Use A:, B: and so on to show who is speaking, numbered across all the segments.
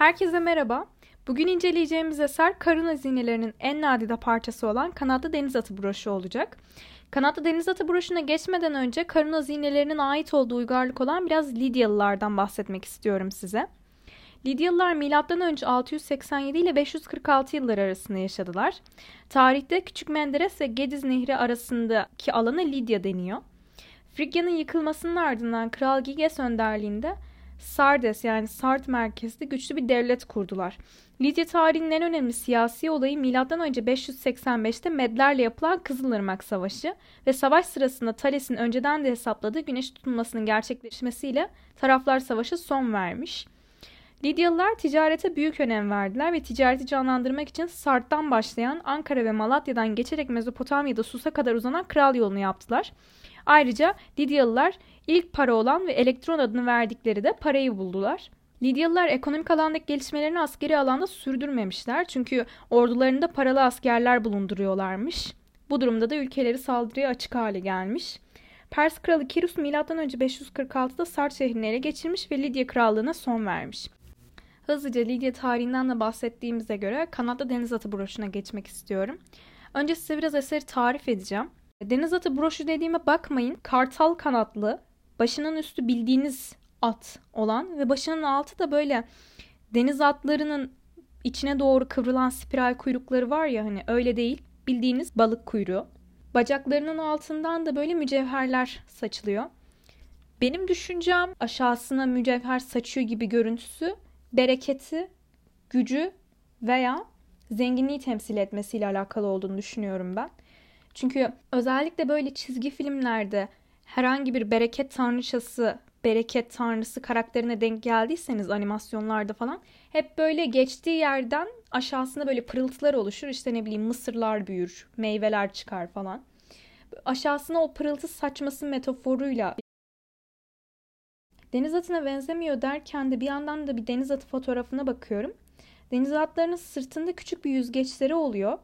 A: Herkese merhaba. Bugün inceleyeceğimiz eser karın hazinelerinin en nadide parçası olan kanatlı deniz atı broşu olacak. Kanatlı deniz atı broşuna geçmeden önce karın hazinelerinin ait olduğu uygarlık olan biraz Lidyalılardan bahsetmek istiyorum size. Lidyalılar M.Ö. 687 ile 546 yıllar arasında yaşadılar. Tarihte Küçük Menderes ve Gediz Nehri arasındaki alana Lidya deniyor. Frigya'nın yıkılmasının ardından Kral Giges önderliğinde Sardes yani Sart merkezli güçlü bir devlet kurdular. Lidya tarihinin en önemli siyasi olayı M.Ö. 585'te Medlerle yapılan Kızılırmak Savaşı ve savaş sırasında Thales'in önceden de hesapladığı güneş tutulmasının gerçekleşmesiyle taraflar savaşa son vermiş. Lidyalılar ticarete büyük önem verdiler ve ticareti canlandırmak için Sart'tan başlayan Ankara ve Malatya'dan geçerek Mezopotamya'da Sus'a kadar uzanan kral yolunu yaptılar. Ayrıca Lidyalılar ilk para olan ve elektron adını verdikleri de parayı buldular. Lidyalılar ekonomik alandaki gelişmelerini askeri alanda sürdürmemişler çünkü ordularında paralı askerler bulunduruyorlarmış. Bu durumda da ülkeleri saldırıya açık hale gelmiş. Pers kralı Kirus M.Ö. 546'da Sart şehrini ele geçirmiş ve Lidya krallığına son vermiş. Hızlıca Lidya tarihinden de bahsettiğimize göre kanatlı deniz atı broşuna geçmek istiyorum. Önce size biraz eseri tarif edeceğim. Deniz atı broşu dediğime bakmayın. Kartal kanatlı, başının üstü bildiğiniz at olan ve başının altı da böyle deniz atlarının içine doğru kıvrılan spiral kuyrukları var ya hani öyle değil. Bildiğiniz balık kuyruğu. Bacaklarının altından da böyle mücevherler saçılıyor. Benim düşüncem aşağısına mücevher saçıyor gibi görüntüsü bereketi, gücü veya zenginliği temsil etmesiyle alakalı olduğunu düşünüyorum ben. Çünkü özellikle böyle çizgi filmlerde herhangi bir bereket tanrıçası, bereket tanrısı karakterine denk geldiyseniz animasyonlarda falan hep böyle geçtiği yerden aşağısında böyle pırıltılar oluşur. İşte ne bileyim mısırlar büyür, meyveler çıkar falan. Aşağısına o pırıltı saçması metaforuyla deniz atına benzemiyor derken de bir yandan da bir deniz atı fotoğrafına bakıyorum. Deniz atlarının sırtında küçük bir yüzgeçleri oluyor.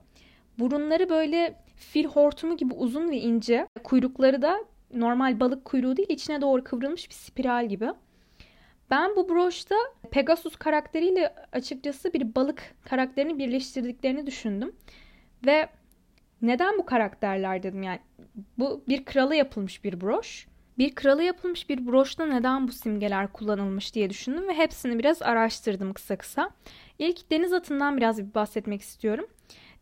A: Burunları böyle fil hortumu gibi uzun ve ince. Kuyrukları da normal balık kuyruğu değil içine doğru kıvrılmış bir spiral gibi. Ben bu broşta Pegasus karakteriyle açıkçası bir balık karakterini birleştirdiklerini düşündüm. Ve neden bu karakterler dedim yani. Bu bir krala yapılmış bir broş. Bir krala yapılmış bir broşta neden bu simgeler kullanılmış diye düşündüm ve hepsini biraz araştırdım kısa kısa. İlk deniz atından biraz bir bahsetmek istiyorum.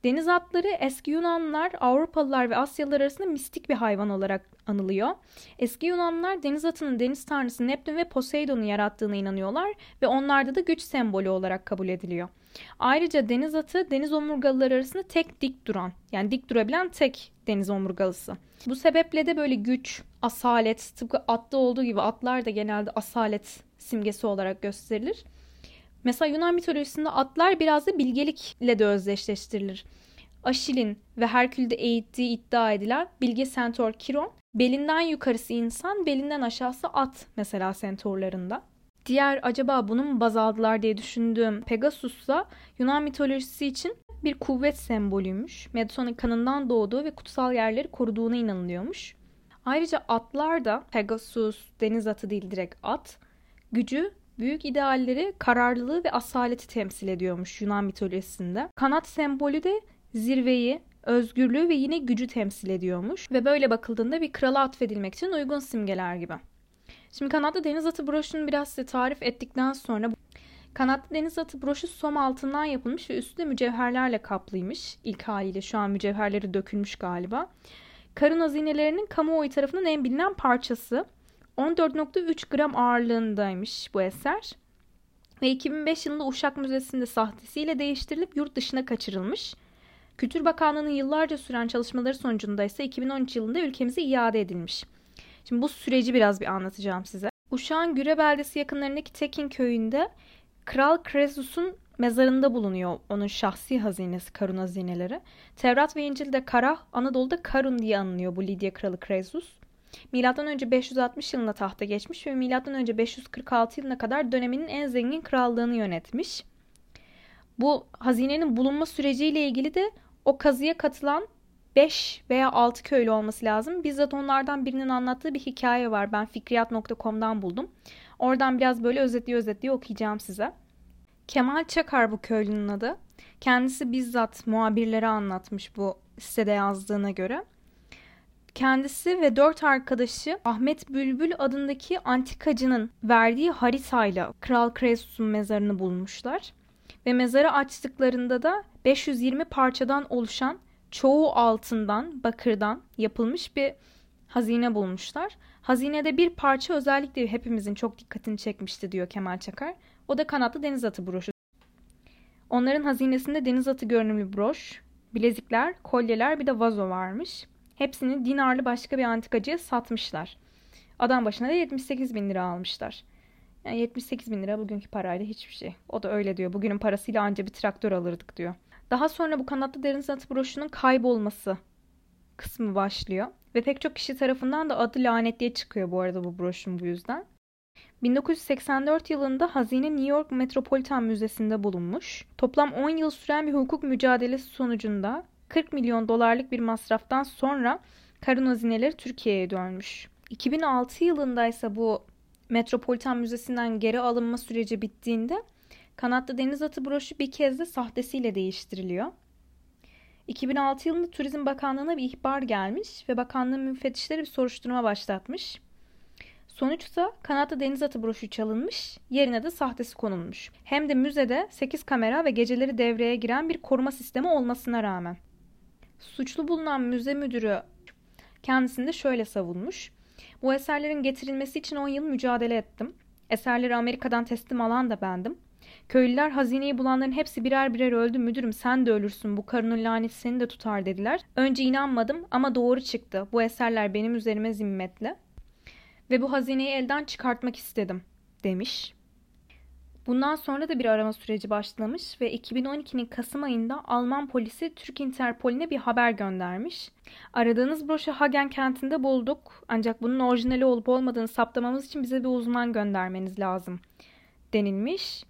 A: Deniz atları eski Yunanlılar, Avrupalılar ve Asyalılar arasında mistik bir hayvan olarak anılıyor. Eski Yunanlılar deniz atının deniz tanrısı Neptün ve Poseidon'u yarattığına inanıyorlar ve onlarda da güç sembolü olarak kabul ediliyor. Ayrıca deniz atı deniz omurgalıları arasında tek dik duran yani dik durabilen tek deniz omurgalısı. Bu sebeple de böyle güç, asalet tıpkı atta olduğu gibi atlar da genelde asalet simgesi olarak gösterilir. Mesela Yunan mitolojisinde atlar biraz da bilgelikle de özdeşleştirilir. Aşil'in ve Herkül'de eğittiği iddia edilen bilge sentor Kiron, belinden yukarısı insan, belinden aşağısı at mesela sentorlarında. Diğer acaba bunu mu baz aldılar diye düşündüğüm Pegasus da Yunan mitolojisi için bir kuvvet sembolüymüş. Medusa'nın kanından doğduğu ve kutsal yerleri koruduğuna inanılıyormuş. Ayrıca atlar da Pegasus, deniz atı değil direkt at, gücü büyük idealleri, kararlılığı ve asaleti temsil ediyormuş Yunan mitolojisinde. Kanat sembolü de zirveyi, özgürlüğü ve yine gücü temsil ediyormuş. Ve böyle bakıldığında bir krala atfedilmek için uygun simgeler gibi. Şimdi kanatlı deniz atı broşunu biraz size tarif ettikten sonra kanatlı deniz atı broşu som altından yapılmış ve üstü de mücevherlerle kaplıymış. İlk haliyle şu an mücevherleri dökülmüş galiba. Karın hazinelerinin kamuoyu tarafından en bilinen parçası. 14.3 gram ağırlığındaymış bu eser. Ve 2005 yılında Uşak Müzesi'nde sahtesiyle değiştirilip yurt dışına kaçırılmış. Kültür Bakanlığı'nın yıllarca süren çalışmaları sonucunda ise 2013 yılında ülkemize iade edilmiş. Şimdi bu süreci biraz bir anlatacağım size. Uşak'ın Güre beldesi yakınlarındaki Tekin köyünde Kral Kresus'un mezarında bulunuyor onun şahsi hazinesi, Karun hazineleri. Tevrat ve İncil'de Kara, Anadolu'da Karun diye anılıyor bu Lidya kralı Kresus. Önce 560 yılında tahta geçmiş ve önce 546 yılına kadar döneminin en zengin krallığını yönetmiş. Bu hazinenin bulunma süreciyle ilgili de o kazıya katılan 5 veya 6 köylü olması lazım. Bizzat onlardan birinin anlattığı bir hikaye var. Ben fikriyat.com'dan buldum. Oradan biraz böyle özetliyor özetliyor okuyacağım size. Kemal Çakar bu köylünün adı. Kendisi bizzat muhabirlere anlatmış bu sitede yazdığına göre. Kendisi ve dört arkadaşı Ahmet Bülbül adındaki antikacının verdiği haritayla Kral Kresus'un mezarını bulmuşlar. Ve mezarı açtıklarında da 520 parçadan oluşan çoğu altından, bakırdan yapılmış bir hazine bulmuşlar. Hazinede bir parça özellikle hepimizin çok dikkatini çekmişti diyor Kemal Çakar. O da kanatlı deniz atı broşu. Onların hazinesinde deniz atı görünümlü broş, bilezikler, kolyeler bir de vazo varmış. Hepsini dinarlı başka bir antikacıya satmışlar. Adam başına da 78 bin lira almışlar. Yani 78 bin lira bugünkü parayla hiçbir şey. O da öyle diyor. Bugünün parasıyla anca bir traktör alırdık diyor. Daha sonra bu kanatlı deniz atı broşunun kaybolması kısmı başlıyor. Ve pek çok kişi tarafından da adı lanetliye çıkıyor bu arada bu broşun bu yüzden. 1984 yılında hazine New York Metropolitan Müzesi'nde bulunmuş. Toplam 10 yıl süren bir hukuk mücadelesi sonucunda 40 milyon dolarlık bir masraftan sonra karın hazineleri Türkiye'ye dönmüş. 2006 yılında ise bu Metropolitan Müzesi'nden geri alınma süreci bittiğinde kanatlı deniz atı broşu bir kez de sahtesiyle değiştiriliyor. 2006 yılında Turizm Bakanlığı'na bir ihbar gelmiş ve bakanlığın müfettişleri bir soruşturma başlatmış. Sonuçta kanatlı deniz atı broşu çalınmış, yerine de sahtesi konulmuş. Hem de müzede 8 kamera ve geceleri devreye giren bir koruma sistemi olmasına rağmen. Suçlu bulunan müze müdürü kendisini de şöyle savunmuş. Bu eserlerin getirilmesi için 10 yıl mücadele ettim. Eserleri Amerika'dan teslim alan da bendim. Köylüler hazineyi bulanların hepsi birer birer öldü müdürüm sen de ölürsün bu karının laneti seni de tutar dediler. Önce inanmadım ama doğru çıktı. Bu eserler benim üzerime zimmetli. Ve bu hazineyi elden çıkartmak istedim demiş. Bundan sonra da bir arama süreci başlamış ve 2012'nin Kasım ayında Alman polisi Türk Interpol'ine bir haber göndermiş. Aradığınız broşu Hagen kentinde bulduk ancak bunun orijinali olup olmadığını saptamamız için bize bir uzman göndermeniz lazım denilmiş.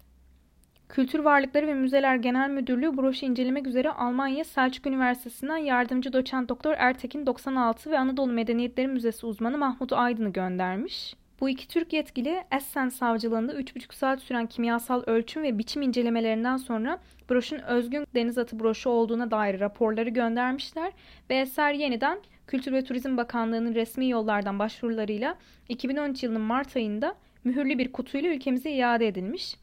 A: Kültür Varlıkları ve Müzeler Genel Müdürlüğü broşu incelemek üzere Almanya Selçuk Üniversitesi'nden yardımcı doçent doktor Ertekin 96 ve Anadolu Medeniyetleri Müzesi uzmanı Mahmut Aydın'ı göndermiş. Bu iki Türk yetkili Essen Savcılığında 3,5 saat süren kimyasal ölçüm ve biçim incelemelerinden sonra broşun özgün deniz atı broşu olduğuna dair raporları göndermişler ve eser yeniden Kültür ve Turizm Bakanlığı'nın resmi yollardan başvurularıyla 2013 yılının Mart ayında mühürlü bir kutuyla ülkemize iade edilmiş.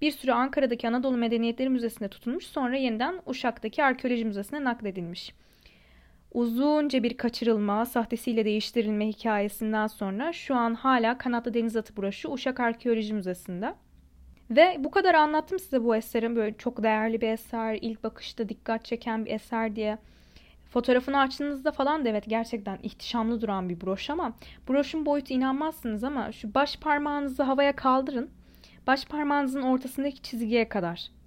A: Bir süre Ankara'daki Anadolu Medeniyetleri Müzesi'nde tutulmuş sonra yeniden Uşak'taki Arkeoloji Müzesi'ne nakledilmiş. Uzunca bir kaçırılma, sahtesiyle değiştirilme hikayesinden sonra şu an hala kanatlı deniz atı broşu Uşak Arkeoloji Müzesi'nde. Ve bu kadar anlattım size bu eserin böyle çok değerli bir eser, ilk bakışta dikkat çeken bir eser diye. Fotoğrafını açtığınızda falan da evet gerçekten ihtişamlı duran bir broş ama broşun boyutu inanmazsınız ama şu baş parmağınızı havaya kaldırın. Baş parmağınızın ortasındaki çizgiye kadar.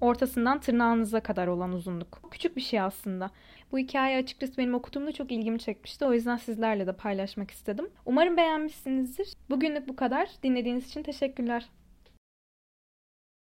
A: Ortasından tırnağınıza kadar olan uzunluk. Küçük bir şey aslında. Bu hikaye açıkçası benim okuduğumda çok ilgimi çekmişti. O yüzden sizlerle de paylaşmak istedim. Umarım beğenmişsinizdir. Bugünlük bu kadar. Dinlediğiniz için teşekkürler.